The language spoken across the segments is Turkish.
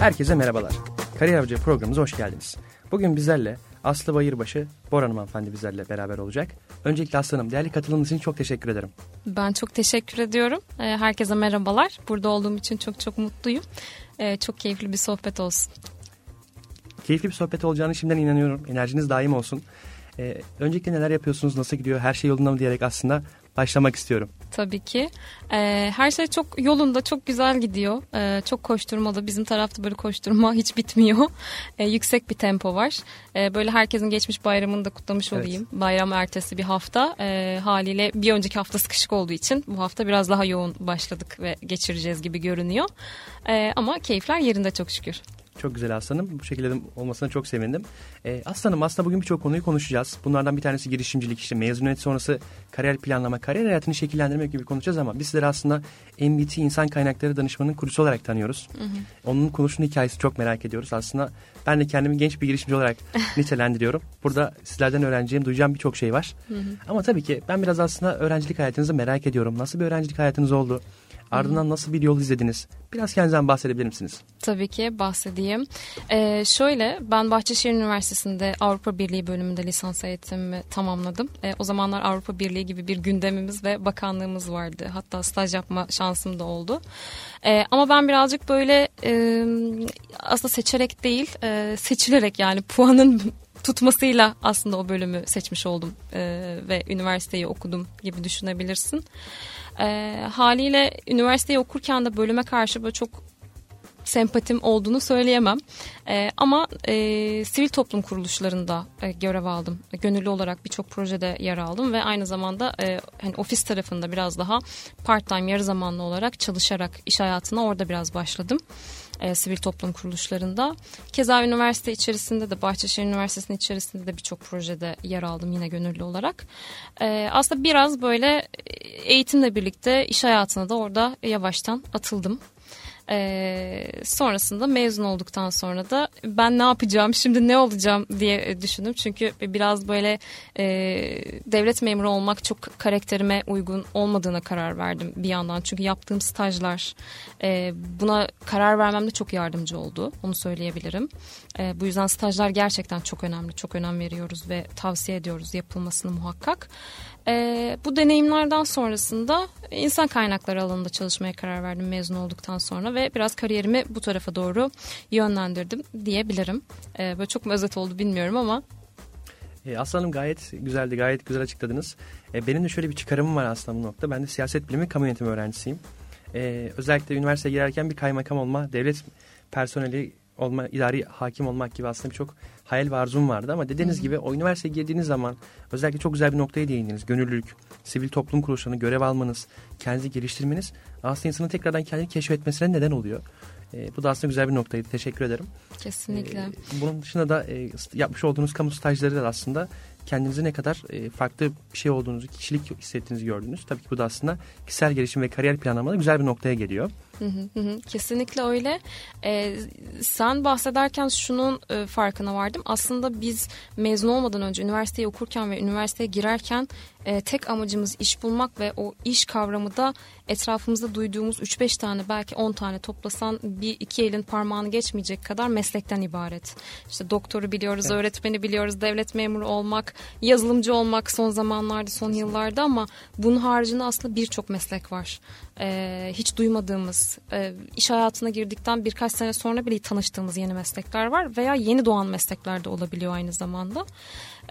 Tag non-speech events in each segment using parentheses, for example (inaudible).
Herkese merhabalar. Kariyer Avcı programımıza hoş geldiniz. Bugün bizlerle Aslı Bayırbaşı, Bora Hanım hanımefendi bizlerle beraber olacak. Öncelikle Aslı Hanım değerli katılımınız için çok teşekkür ederim. Ben çok teşekkür ediyorum. Ee, herkese merhabalar. Burada olduğum için çok çok mutluyum. Ee, çok keyifli bir sohbet olsun. Keyifli bir sohbet olacağını şimdiden inanıyorum. Enerjiniz daim olsun. Ee, öncelikle neler yapıyorsunuz, nasıl gidiyor, her şey yolunda mı diyerek aslında başlamak istiyorum. Tabii ki. Ee, her şey çok yolunda, çok güzel gidiyor. Ee, çok koşturmalı. Bizim tarafta böyle koşturma (laughs) hiç bitmiyor. Ee, yüksek bir tempo var. Ee, böyle herkesin geçmiş bayramını da kutlamış olayım. Evet. Bayram ertesi bir hafta. Ee, haliyle bir önceki hafta sıkışık olduğu için bu hafta biraz daha yoğun başladık ve geçireceğiz gibi görünüyor. Ee, ama keyifler yerinde çok şükür. Çok güzel aslanım. Bu şekilde olmasına çok sevindim. Ee, aslanım aslında bugün birçok konuyu konuşacağız. Bunlardan bir tanesi girişimcilik işte mezuniyet sonrası kariyer planlama, kariyer hayatını şekillendirmek gibi konuşacağız ama biz sizleri aslında MBT İnsan Kaynakları Danışmanı'nın kurusu olarak tanıyoruz. Hı hı. Onun kuruluşunun hikayesi çok merak ediyoruz. Aslında ben de kendimi genç bir girişimci olarak (laughs) nitelendiriyorum. Burada sizlerden öğreneceğim, duyacağım birçok şey var. Hı hı. Ama tabii ki ben biraz aslında öğrencilik hayatınızı merak ediyorum. Nasıl bir öğrencilik hayatınız oldu? Ardından nasıl bir yol izlediniz? Biraz kendinizden bahsedebilir misiniz? Tabii ki bahsedeyim. Ee, şöyle ben Bahçeşehir Üniversitesi'nde Avrupa Birliği bölümünde lisans eğitimimi tamamladım. Ee, o zamanlar Avrupa Birliği gibi bir gündemimiz ve bakanlığımız vardı. Hatta staj yapma şansım da oldu. Ee, ama ben birazcık böyle e, aslında seçerek değil e, seçilerek yani puanın tutmasıyla aslında o bölümü seçmiş oldum e, ve üniversiteyi okudum gibi düşünebilirsin. E, haliyle üniversiteyi okurken de bölüme karşı böyle çok sempatim olduğunu söyleyemem. E, ama e, sivil toplum kuruluşlarında e, görev aldım. Gönüllü olarak birçok projede yer aldım ve aynı zamanda e, hani ofis tarafında biraz daha part time yarı zamanlı olarak çalışarak iş hayatına orada biraz başladım e, sivil toplum kuruluşlarında. Keza üniversite içerisinde de Bahçeşehir Üniversitesi'nin içerisinde de birçok projede yer aldım yine gönüllü olarak. E, aslında biraz böyle eğitimle birlikte iş hayatına da orada yavaştan atıldım. Ee, sonrasında mezun olduktan sonra da ben ne yapacağım şimdi ne olacağım diye düşündüm. Çünkü biraz böyle e, devlet memuru olmak çok karakterime uygun olmadığına karar verdim bir yandan. Çünkü yaptığım stajlar e, buna karar vermemde çok yardımcı oldu. Onu söyleyebilirim. E, bu yüzden stajlar gerçekten çok önemli. Çok önem veriyoruz ve tavsiye ediyoruz yapılmasını muhakkak. E, bu deneyimlerden sonrasında insan kaynakları alanında çalışmaya karar verdim mezun olduktan sonra ve biraz kariyerimi bu tarafa doğru yönlendirdim diyebilirim. E, böyle çok mu özet oldu bilmiyorum ama e, Aslanım gayet güzeldi, gayet güzel açıkladınız. E, benim de şöyle bir çıkarımım var aslında bu nokta. Ben de siyaset bilimi, kamu yönetimi öğrencisiyim. E, özellikle üniversiteye girerken bir kaymakam olma, devlet personeli olma, idari hakim olmak gibi aslında birçok hayal ve arzum vardı. Ama dediğiniz Hı-hı. gibi o üniversiteye girdiğiniz zaman özellikle çok güzel bir noktaya değindiniz. Gönüllülük, sivil toplum kuruluşlarına görev almanız, kendinizi geliştirmeniz aslında insanın tekrardan kendini keşfetmesine neden oluyor. E, bu da aslında güzel bir noktaydı. Teşekkür ederim. Kesinlikle. E, bunun dışında da e, yapmış olduğunuz kamu stajları da aslında kendinize ne kadar e, farklı bir şey olduğunuzu, kişilik hissettiğinizi gördünüz. Tabii ki bu da aslında kişisel gelişim ve kariyer planlamada güzel bir noktaya geliyor. Hı hı hı. Kesinlikle öyle. Ee, sen bahsederken şunun e, farkına vardım. Aslında biz mezun olmadan önce üniversiteyi okurken ve üniversiteye girerken e, tek amacımız iş bulmak ve o iş kavramı da etrafımızda duyduğumuz 3-5 tane belki 10 tane toplasan bir iki elin parmağını geçmeyecek kadar meslekten ibaret. İşte doktoru biliyoruz, evet. öğretmeni biliyoruz, devlet memuru olmak, yazılımcı olmak son zamanlarda, son yıllarda ama bunun haricinde aslında birçok meslek var. Ee, hiç duymadığımız, e, iş hayatına girdikten birkaç sene sonra bile tanıştığımız yeni meslekler var veya yeni doğan meslekler de olabiliyor aynı zamanda.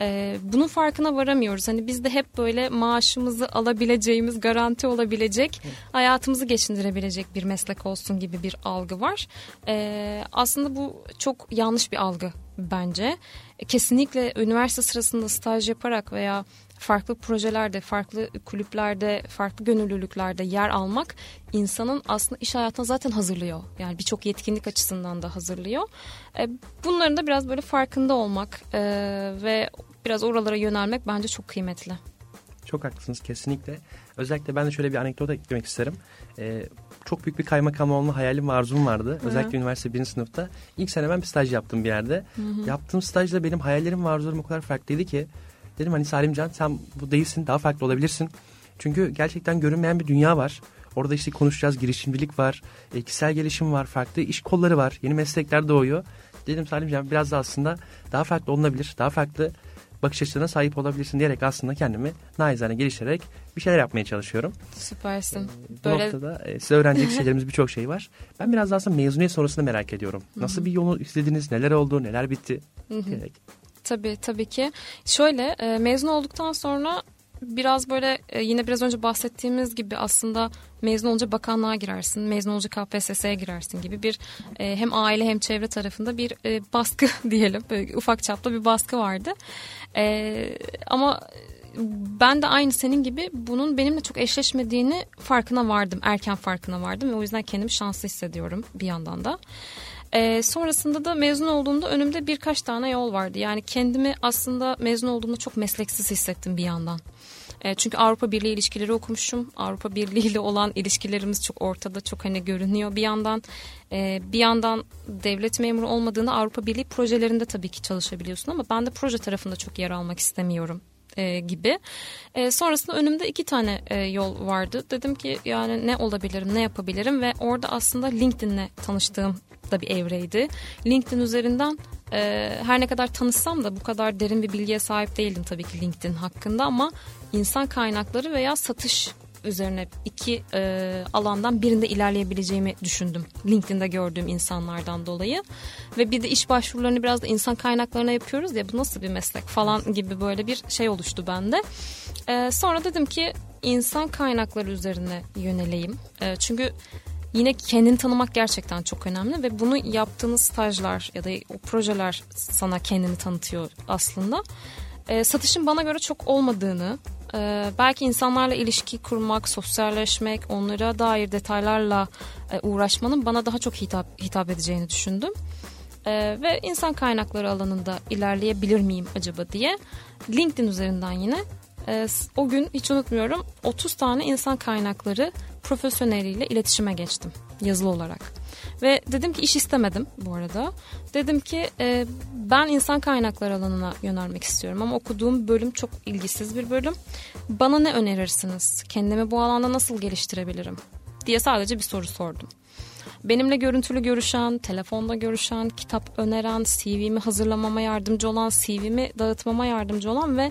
Ee, bunun farkına varamıyoruz. Hani biz de hep böyle maaşımızı alabileceğimiz, garanti olabilecek, hayatımızı geçindirebilecek bir meslek olsun gibi bir algı var. Ee, aslında bu çok yanlış bir algı bence. Kesinlikle üniversite sırasında staj yaparak veya farklı projelerde, farklı kulüplerde, farklı gönüllülüklerde yer almak insanın aslında iş hayatına zaten hazırlıyor. Yani birçok yetkinlik açısından da hazırlıyor. E, bunların da biraz böyle farkında olmak e, ve biraz oralara yönelmek bence çok kıymetli. Çok haklısınız kesinlikle. Özellikle ben de şöyle bir anekdota eklemek isterim. Ee, çok büyük bir kaymakam olma hayalim ve arzum vardı. Hı-hı. Özellikle üniversite birinci sınıfta. İlk sene ben bir staj yaptım bir yerde. Hı-hı. Yaptığım stajda benim hayallerim ve arzularım o kadar farklıydı ki. Dedim hani Salimcan sen bu değilsin daha farklı olabilirsin. Çünkü gerçekten görünmeyen bir dünya var. Orada işte konuşacağız girişimcilik var, e, kişisel gelişim var, farklı iş kolları var, yeni meslekler doğuyor. Dedim Salimciğim biraz da aslında daha farklı olunabilir, daha farklı bakış açılarına sahip olabilirsin diyerek aslında kendimi naizane geliştirerek bir şeyler yapmaya çalışıyorum. Süpersin. Ee, Böyle... Bu noktada e, size öğrenecek şeylerimiz birçok şey var. Ben biraz aslında mezuniyet sonrasında merak ediyorum. Nasıl bir yolu istediniz, neler oldu, neler bitti diyerek. Tabii tabii ki. Şöyle e, mezun olduktan sonra biraz böyle e, yine biraz önce bahsettiğimiz gibi aslında mezun olunca bakanlığa girersin, mezun olunca KPSS'ye girersin gibi bir e, hem aile hem çevre tarafında bir baskı (laughs) diyelim. Böyle ufak çapta bir baskı vardı. Ama ben de aynı senin gibi bunun benimle çok eşleşmediğini farkına vardım. Erken farkına vardım ve o yüzden kendimi şanslı hissediyorum bir yandan da. E, sonrasında da mezun olduğumda önümde birkaç tane yol vardı. Yani kendimi aslında mezun olduğumda çok mesleksiz hissettim bir yandan. E, çünkü Avrupa Birliği ilişkileri okumuşum. Avrupa Birliği ile olan ilişkilerimiz çok ortada, çok hani görünüyor bir yandan. E, bir yandan devlet memuru olmadığında Avrupa Birliği projelerinde tabii ki çalışabiliyorsun ama ben de proje tarafında çok yer almak istemiyorum e, gibi. E, sonrasında önümde iki tane e, yol vardı. Dedim ki yani ne olabilirim, ne yapabilirim ve orada aslında LinkedIn'le tanıştığım da bir evreydi. LinkedIn üzerinden e, her ne kadar tanışsam da bu kadar derin bir bilgiye sahip değildim tabii ki LinkedIn hakkında ama insan kaynakları veya satış üzerine iki e, alandan birinde ilerleyebileceğimi düşündüm. LinkedIn'de gördüğüm insanlardan dolayı. Ve bir de iş başvurularını biraz da insan kaynaklarına yapıyoruz ya bu nasıl bir meslek falan gibi böyle bir şey oluştu bende. E, sonra dedim ki insan kaynakları üzerine yöneleyim. E, çünkü yine kendini tanımak gerçekten çok önemli ve bunu yaptığınız stajlar ya da o projeler sana kendini tanıtıyor aslında. E, satışın bana göre çok olmadığını, e, belki insanlarla ilişki kurmak, sosyalleşmek, onlara dair detaylarla e, uğraşmanın bana daha çok hitap, hitap edeceğini düşündüm. E, ve insan kaynakları alanında ilerleyebilir miyim acaba diye LinkedIn üzerinden yine e, o gün hiç unutmuyorum 30 tane insan kaynakları profesyoneliyle iletişime geçtim yazılı olarak. Ve dedim ki iş istemedim bu arada. Dedim ki e, ben insan kaynakları alanına yönelmek istiyorum ama okuduğum bölüm çok ilgisiz bir bölüm. Bana ne önerirsiniz? Kendimi bu alanda nasıl geliştirebilirim? diye sadece bir soru sordum. Benimle görüntülü görüşen, telefonda görüşen, kitap öneren, CV'mi hazırlamama yardımcı olan, CV'mi dağıtmama yardımcı olan ve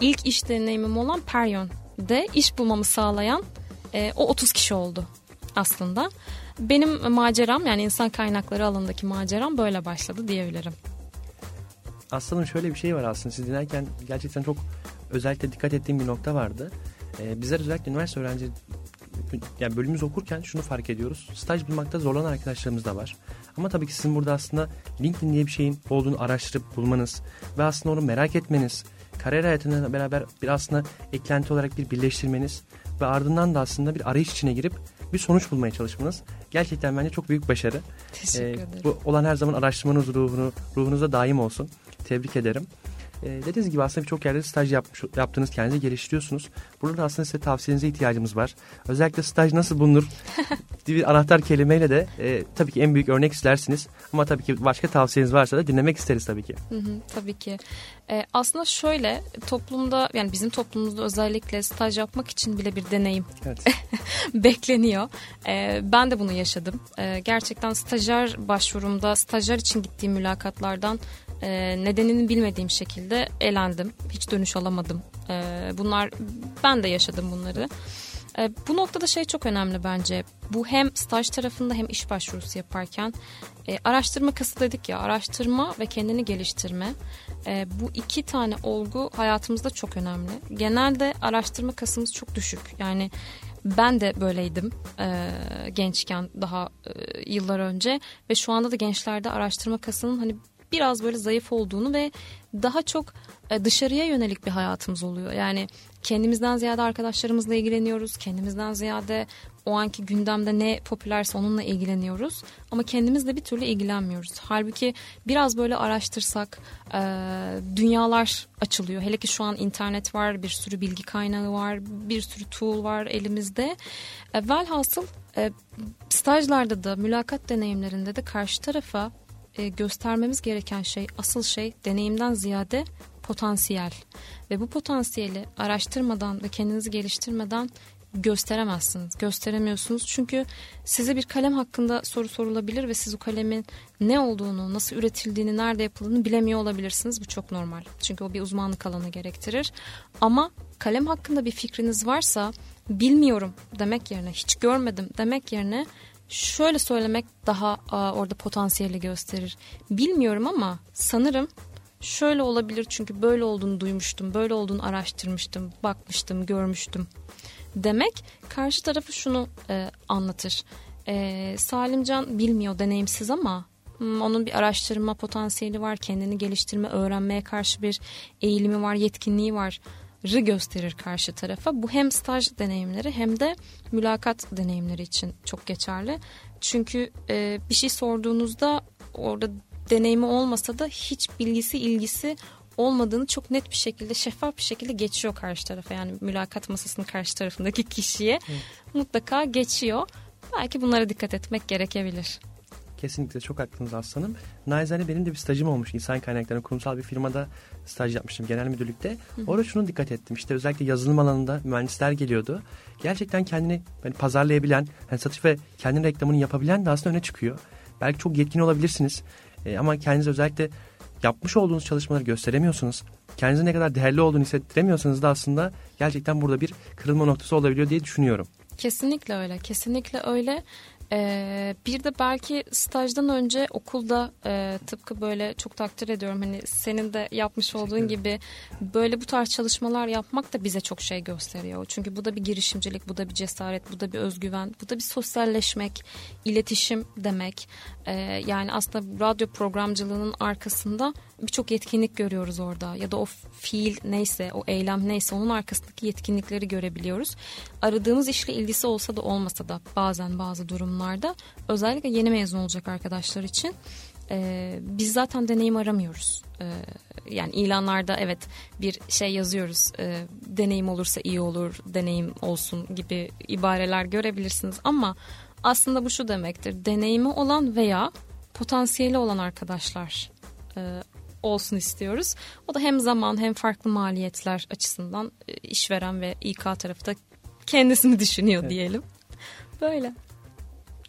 ilk iş deneyimim olan Peryon'de iş bulmamı sağlayan e, o 30 kişi oldu aslında. Benim maceram yani insan kaynakları alanındaki maceram böyle başladı diyebilirim. Aslanım şöyle bir şey var aslında siz dinlerken gerçekten çok özellikle dikkat ettiğim bir nokta vardı. Ee, bizler özellikle üniversite öğrenci yani bölümümüzü okurken şunu fark ediyoruz. Staj bulmakta zorlanan arkadaşlarımız da var. Ama tabii ki sizin burada aslında LinkedIn diye bir şeyin olduğunu araştırıp bulmanız ve aslında onu merak etmeniz, kariyer hayatına beraber bir aslında eklenti olarak bir birleştirmeniz ve ardından da aslında bir arayış içine girip bir sonuç bulmaya çalışmanız gerçekten bence çok büyük başarı. Teşekkür ee, ederim. Bu olan her zaman araştırmanız ruhunu, ruhunuzda daim olsun. Tebrik ederim. E, dediğiniz gibi aslında birçok yerde staj yapmış, yaptığınız kendinizi geliştiriyorsunuz. Burada da aslında size tavsiyenize ihtiyacımız var. Özellikle staj nasıl bulunur (laughs) bir anahtar kelimeyle de e, tabii ki en büyük örnek istersiniz. Ama tabii ki başka tavsiyeniz varsa da dinlemek isteriz tabii ki. Hı hı, tabii ki. E, aslında şöyle toplumda yani bizim toplumumuzda özellikle staj yapmak için bile bir deneyim evet. (laughs) bekleniyor. E, ben de bunu yaşadım. E, gerçekten stajyer başvurumda stajyer için gittiğim mülakatlardan e, nedenini bilmediğim şekilde elendim. Hiç dönüş alamadım. E, bunlar ben de yaşadım bunları. E, bu noktada şey çok önemli bence. Bu hem staj tarafında hem iş başvurusu yaparken e, araştırma kası dedik ya araştırma ve kendini geliştirme. E, bu iki tane olgu hayatımızda çok önemli. Genelde araştırma kasımız çok düşük. Yani ben de böyleydim e, gençken daha e, yıllar önce ve şu anda da gençlerde araştırma kasının hani biraz böyle zayıf olduğunu ve daha çok e, dışarıya yönelik bir hayatımız oluyor. Yani kendimizden ziyade arkadaşlarımızla ilgileniyoruz. Kendimizden ziyade o anki gündemde ne popülerse onunla ilgileniyoruz. Ama kendimizle bir türlü ilgilenmiyoruz. Halbuki biraz böyle araştırsak e, dünyalar açılıyor. Hele ki şu an internet var, bir sürü bilgi kaynağı var, bir sürü tool var elimizde. E, velhasıl e, stajlarda da, mülakat deneyimlerinde de karşı tarafa e, göstermemiz gereken şey, asıl şey deneyimden ziyade potansiyel. Ve bu potansiyeli araştırmadan ve kendinizi geliştirmeden gösteremezsiniz. Gösteremiyorsunuz çünkü size bir kalem hakkında soru sorulabilir ve siz o kalemin ne olduğunu, nasıl üretildiğini, nerede yapıldığını bilemiyor olabilirsiniz. Bu çok normal. Çünkü o bir uzmanlık alanı gerektirir. Ama kalem hakkında bir fikriniz varsa bilmiyorum demek yerine, hiç görmedim demek yerine şöyle söylemek daha orada potansiyeli gösterir. Bilmiyorum ama sanırım şöyle olabilir çünkü böyle olduğunu duymuştum, böyle olduğunu araştırmıştım, bakmıştım, görmüştüm demek karşı tarafı şunu e, anlatır. E, Salimcan bilmiyor, deneyimsiz ama hmm, onun bir araştırma potansiyeli var, kendini geliştirme, öğrenmeye karşı bir eğilimi var, yetkinliği var gösterir karşı tarafa. Bu hem staj deneyimleri hem de mülakat deneyimleri için çok geçerli. Çünkü e, bir şey sorduğunuzda orada deneyimi olmasa da hiç bilgisi ilgisi olmadığını çok net bir şekilde şeffaf bir şekilde geçiyor karşı tarafa yani mülakat masasının karşı tarafındaki kişiye evet. mutlaka geçiyor. Belki bunlara dikkat etmek gerekebilir. Kesinlikle çok haklısınız aslanım. Naizane benim de bir stajım olmuş insan kaynakları kurumsal bir firmada staj yapmıştım genel müdürlükte. Orada şunu dikkat ettim. İşte özellikle yazılım alanında mühendisler geliyordu. Gerçekten kendini hani pazarlayabilen, hani satış ve kendi reklamını yapabilen de aslında öne çıkıyor. Belki çok yetkin olabilirsiniz. E, ama kendiniz özellikle yapmış olduğunuz çalışmaları gösteremiyorsunuz. Kendinize ne kadar değerli olduğunu hissettiremiyorsanız da aslında gerçekten burada bir kırılma noktası olabiliyor diye düşünüyorum. Kesinlikle öyle, kesinlikle öyle. Ee, bir de belki stajdan önce okulda e, tıpkı böyle çok takdir ediyorum hani senin de yapmış olduğun gibi böyle bu tarz çalışmalar yapmak da bize çok şey gösteriyor. Çünkü bu da bir girişimcilik, bu da bir cesaret, bu da bir özgüven, bu da bir sosyalleşmek, iletişim demek. Ee, yani aslında radyo programcılığının arkasında birçok yetkinlik görüyoruz orada ya da o fiil neyse o eylem neyse onun arkasındaki yetkinlikleri görebiliyoruz. Aradığımız işle ilgisi olsa da olmasa da bazen bazı durumlarda özellikle yeni mezun olacak arkadaşlar için e, biz zaten deneyim aramıyoruz. E, yani ilanlarda evet bir şey yazıyoruz e, deneyim olursa iyi olur deneyim olsun gibi ibareler görebilirsiniz ama aslında bu şu demektir deneyimi olan veya potansiyeli olan arkadaşlar e, olsun istiyoruz. O da hem zaman hem farklı maliyetler açısından e, işveren ve İK tarafı da kendisini düşünüyor evet. diyelim. Böyle.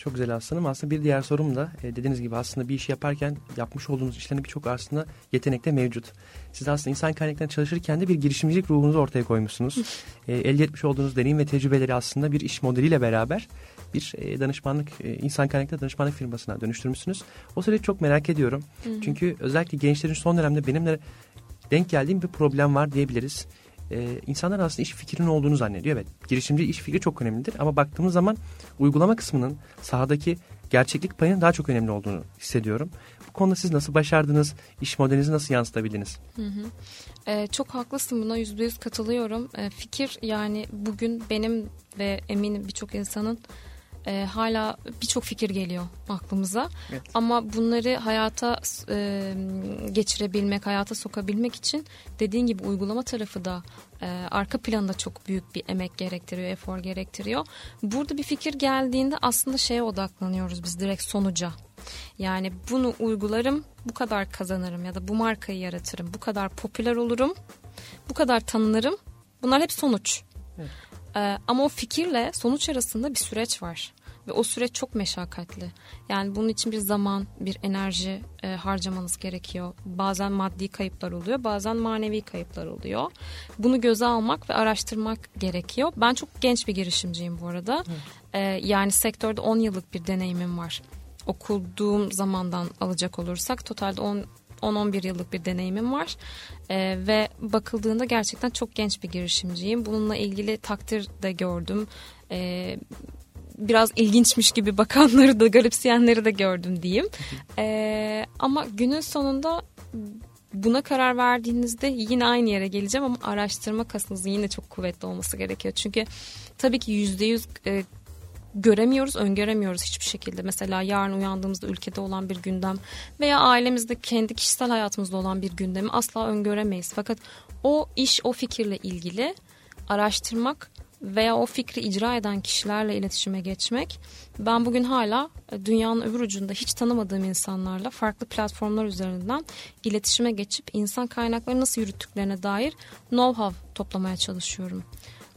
Çok güzel aslanım. Aslında bir diğer sorum da e, dediğiniz gibi aslında bir iş yaparken yapmış olduğunuz işlerin birçok aslında yetenekte mevcut. Siz aslında insan kaynaklarında çalışırken de bir girişimcilik ruhunuzu ortaya koymuşsunuz. (laughs) e, elde etmiş olduğunuz deneyim ve tecrübeleri aslında bir iş modeliyle beraber bir e, danışmanlık, e, insan kaynakları danışmanlık firmasına dönüştürmüşsünüz. O süreci çok merak ediyorum. Hı hı. Çünkü özellikle gençlerin son dönemde benimle denk geldiğim bir problem var diyebiliriz. Ee, insanlar aslında iş fikrinin olduğunu zannediyor. Evet girişimci iş fikri çok önemlidir ama baktığımız zaman uygulama kısmının sahadaki gerçeklik payının daha çok önemli olduğunu hissediyorum. Bu konuda siz nasıl başardınız? İş modelinizi nasıl yansıtabildiniz? Hı hı. Ee, çok haklısın buna yüzde yüz katılıyorum. Ee, fikir yani bugün benim ve eminim birçok insanın e, hala birçok fikir geliyor aklımıza. Evet. Ama bunları hayata e, geçirebilmek, hayata sokabilmek için dediğin gibi uygulama tarafı da e, arka planda çok büyük bir emek gerektiriyor, efor gerektiriyor. Burada bir fikir geldiğinde aslında şeye odaklanıyoruz biz direkt sonuca. Yani bunu uygularım, bu kadar kazanırım ya da bu markayı yaratırım, bu kadar popüler olurum, bu kadar tanınırım. Bunlar hep sonuç. Evet. Ee, ama o fikirle sonuç arasında bir süreç var. Ve o süreç çok meşakkatli. Yani bunun için bir zaman, bir enerji e, harcamanız gerekiyor. Bazen maddi kayıplar oluyor, bazen manevi kayıplar oluyor. Bunu göze almak ve araştırmak gerekiyor. Ben çok genç bir girişimciyim bu arada. E, yani sektörde 10 yıllık bir deneyimim var. Okuduğum zamandan alacak olursak totalde 10 10-11 yıllık bir deneyimim var ee, ve bakıldığında gerçekten çok genç bir girişimciyim. Bununla ilgili takdir de gördüm. Ee, biraz ilginçmiş gibi bakanları da garipseyenleri de gördüm diyeyim. Ee, ama günün sonunda buna karar verdiğinizde yine aynı yere geleceğim ama araştırma kasınızın yine çok kuvvetli olması gerekiyor. Çünkü tabii ki yüzde yüz e, göremiyoruz, öngöremiyoruz hiçbir şekilde. Mesela yarın uyandığımızda ülkede olan bir gündem veya ailemizde kendi kişisel hayatımızda olan bir gündemi asla öngöremeyiz. Fakat o iş, o fikirle ilgili araştırmak veya o fikri icra eden kişilerle iletişime geçmek. Ben bugün hala e, dünyanın öbür ucunda hiç tanımadığım insanlarla farklı platformlar üzerinden iletişime geçip insan kaynakları nasıl yürüttüklerine dair know-how toplamaya çalışıyorum.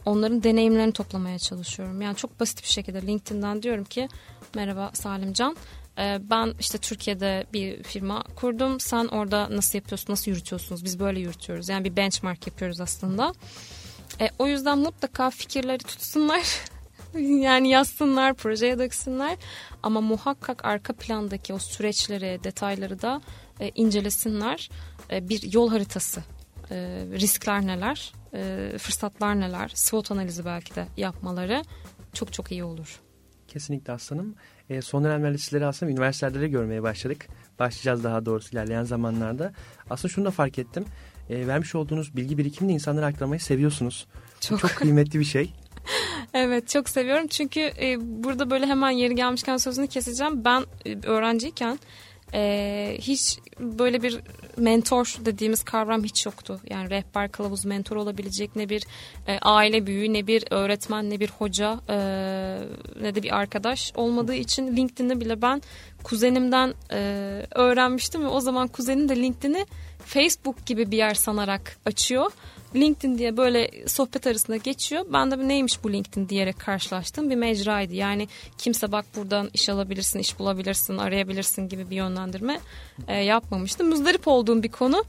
Onların deneyimlerini toplamaya çalışıyorum. Yani çok basit bir şekilde LinkedIn'den diyorum ki merhaba Salimcan ee, ben işte Türkiye'de bir firma kurdum. Sen orada nasıl yapıyorsun, nasıl yürütüyorsunuz? Biz böyle yürütüyoruz. Yani bir benchmark yapıyoruz aslında. E, o yüzden mutlaka fikirleri tutsunlar. (laughs) yani yazsınlar, projeye döksünler. Ama muhakkak arka plandaki o süreçleri, detayları da e, incelesinler. E, bir yol haritası. E, riskler neler, e, fırsatlar neler, SWOT analizi belki de yapmaları çok çok iyi olur. Kesinlikle aslanım. E, son dönemlerde sizleri aslında üniversitelerde görmeye başladık. Başlayacağız daha doğrusu ilerleyen zamanlarda. Aslında şunu da fark ettim. E, vermiş olduğunuz bilgi birikimini insanlara aktarmayı seviyorsunuz. Çok, çok kıymetli bir şey. (laughs) evet çok seviyorum çünkü e, burada böyle hemen yeri gelmişken sözünü keseceğim. Ben e, öğrenciyken e, hiç böyle bir mentor dediğimiz kavram hiç yoktu. Yani rehber, kılavuz, mentor olabilecek ne bir e, aile büyüğü, ne bir öğretmen, ne bir hoca, e, ne de bir arkadaş olmadığı için LinkedIn'de bile ben kuzenimden e, öğrenmiştim ve o zaman kuzenim de LinkedIn'i Facebook gibi bir yer sanarak açıyor. LinkedIn diye böyle sohbet arasında geçiyor. Ben de neymiş bu LinkedIn diyerek karşılaştım bir mecraydı. Yani kimse bak buradan iş alabilirsin, iş bulabilirsin, arayabilirsin gibi bir yönlendirme e, yapmamıştım. Muzdarip olduğum bir konu.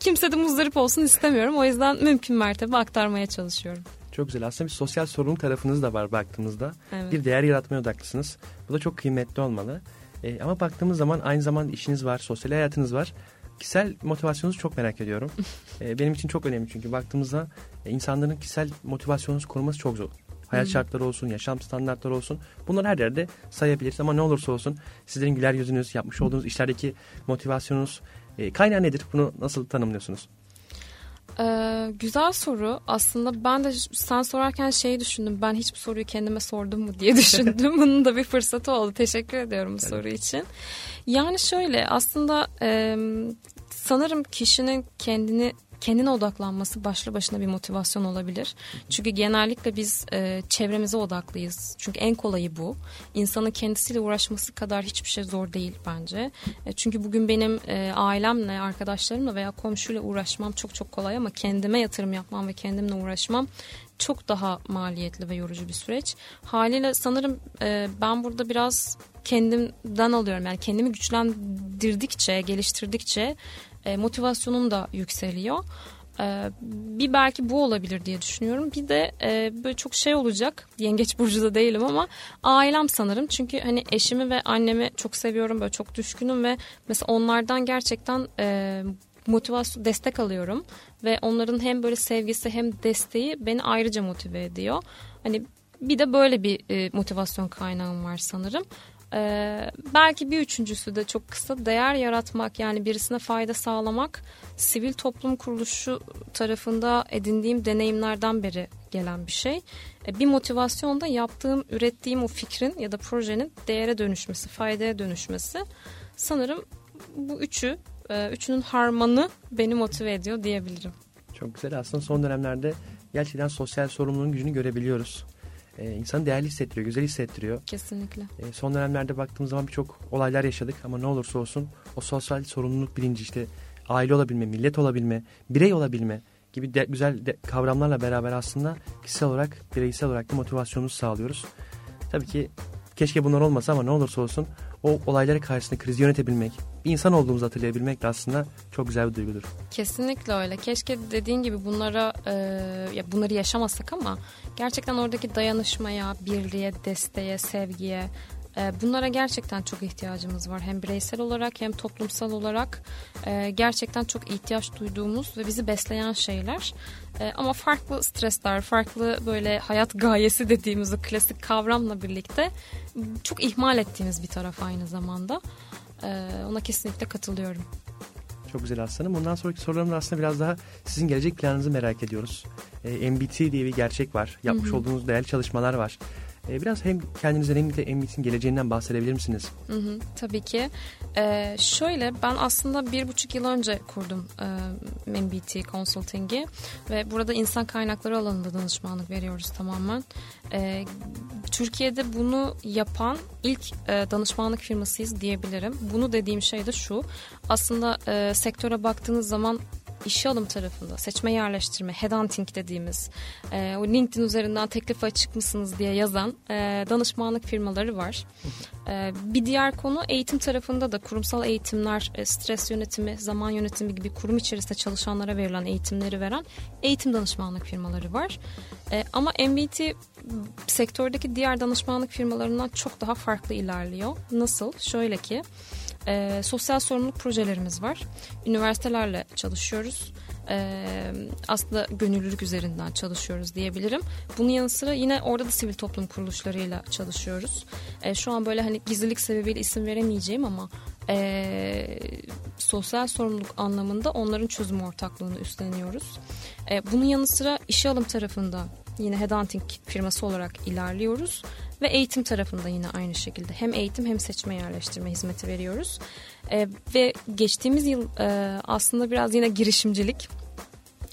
Kimse de muzdarip olsun istemiyorum. O yüzden mümkün mertebe aktarmaya çalışıyorum. Çok güzel. Aslında bir sosyal sorumluluk tarafınız da var baktığımızda. Evet. Bir değer yaratmaya odaklısınız. Bu da çok kıymetli olmalı. E, ama baktığımız zaman aynı zamanda işiniz var, sosyal hayatınız var kişisel motivasyonunuzu çok merak ediyorum. (laughs) e, benim için çok önemli çünkü baktığımızda e, insanların kişisel motivasyonunuzu koruması çok zor. Hayat hmm. şartları olsun, yaşam standartları olsun. Bunları her yerde sayabiliriz ama ne olursa olsun sizlerin güler yüzünüz, yapmış olduğunuz işlerdeki motivasyonunuz e, kaynağı nedir? Bunu nasıl tanımlıyorsunuz? Ee, güzel soru. Aslında ben de sen sorarken şeyi düşündüm. Ben hiçbir soruyu kendime sordum mu diye (laughs) düşündüm. Bunun da bir fırsatı oldu. Teşekkür ediyorum bu soru için. Yani şöyle aslında e, sanırım kişinin kendini kendine odaklanması başlı başına bir motivasyon olabilir. Çünkü genellikle biz e, çevremize odaklıyız. Çünkü en kolayı bu. İnsanın kendisiyle uğraşması kadar hiçbir şey zor değil bence. E, çünkü bugün benim e, ailemle, arkadaşlarımla veya komşuyla uğraşmam çok çok kolay ama kendime yatırım yapmam ve kendimle uğraşmam çok daha maliyetli ve yorucu bir süreç. Haliyle sanırım e, ben burada biraz kendimden alıyorum. Yani kendimi güçlendirdikçe, geliştirdikçe e, motivasyonum da yükseliyor. E, bir belki bu olabilir diye düşünüyorum. Bir de e, böyle çok şey olacak. Yengeç burcu değilim ama ailem sanırım. Çünkü hani eşimi ve annemi çok seviyorum. Böyle çok düşkünüm ve mesela onlardan gerçekten e, motivasyon destek alıyorum ve onların hem böyle sevgisi hem desteği beni ayrıca motive ediyor. Hani bir de böyle bir e, motivasyon kaynağım var sanırım. Ee, belki bir üçüncüsü de çok kısa değer yaratmak yani birisine fayda sağlamak sivil toplum kuruluşu tarafında edindiğim deneyimlerden beri gelen bir şey. Ee, bir motivasyon da yaptığım, ürettiğim o fikrin ya da projenin değere dönüşmesi, faydaya dönüşmesi. Sanırım bu üçü, e, üçünün harmanı beni motive ediyor diyebilirim. Çok güzel. Aslında son dönemlerde gerçekten sosyal sorumluluğun gücünü görebiliyoruz e, insanı değerli hissettiriyor, güzel hissettiriyor. Kesinlikle. E, son dönemlerde baktığımız zaman birçok olaylar yaşadık ama ne olursa olsun o sosyal sorumluluk bilinci işte aile olabilme, millet olabilme, birey olabilme gibi de, güzel de, kavramlarla beraber aslında kişisel olarak, bireysel olarak da motivasyonumuzu sağlıyoruz. Tabii ki keşke bunlar olmasa ama ne olursa olsun o olaylara karşısında krizi yönetebilmek, bir insan olduğumuzu hatırlayabilmek de aslında çok güzel bir duygudur. Kesinlikle öyle. Keşke dediğin gibi bunlara e, ya bunları yaşamasak ama gerçekten oradaki dayanışmaya, birliğe, desteğe, sevgiye e, bunlara gerçekten çok ihtiyacımız var. Hem bireysel olarak hem toplumsal olarak e, gerçekten çok ihtiyaç duyduğumuz ve bizi besleyen şeyler. E, ama farklı stresler, farklı böyle hayat gayesi dediğimiz o klasik kavramla birlikte çok ihmal ettiğimiz bir taraf aynı zamanda. Ona kesinlikle katılıyorum. Çok güzel aslanım. Bundan sonraki sorularımda aslında biraz daha sizin gelecek planınızı merak ediyoruz. E, MBT diye bir gerçek var. Yapmış hı hı. olduğunuz değerli çalışmalar var. E, biraz hem kendinizden hem de MBT'nin geleceğinden bahsedebilir misiniz? Hı hı, tabii ki. E, şöyle ben aslında bir buçuk yıl önce kurdum e, MBT Consulting'i ve burada insan kaynakları alanında danışmanlık veriyoruz tamamen. E, Türkiye'de bunu yapan ilk e, danışmanlık firmasıyız diyebilirim. Bunu dediğim şey de şu. Aslında e, sektöre baktığınız zaman işe alım tarafında seçme yerleştirme, headhunting dediğimiz e, o LinkedIn üzerinden teklif açık mısınız diye yazan e, danışmanlık firmaları var. E, bir diğer konu eğitim tarafında da kurumsal eğitimler, e, stres yönetimi, zaman yönetimi gibi kurum içerisinde çalışanlara verilen eğitimleri veren eğitim danışmanlık firmaları var. E, ama MBT sektördeki diğer danışmanlık firmalarından çok daha farklı ilerliyor. Nasıl? Şöyle ki e, sosyal sorumluluk projelerimiz var. Üniversitelerle çalışıyoruz. E, aslında gönüllülük üzerinden çalışıyoruz diyebilirim. Bunun yanı sıra yine orada da sivil toplum kuruluşlarıyla çalışıyoruz. E, şu an böyle hani gizlilik sebebiyle isim veremeyeceğim ama e, sosyal sorumluluk anlamında onların çözüm ortaklığını üstleniyoruz. E, bunun yanı sıra işe alım tarafında yine headhunting firması olarak ilerliyoruz. Ve eğitim tarafında yine aynı şekilde hem eğitim hem seçme yerleştirme hizmeti veriyoruz. E, ve geçtiğimiz yıl e, aslında biraz yine girişimcilik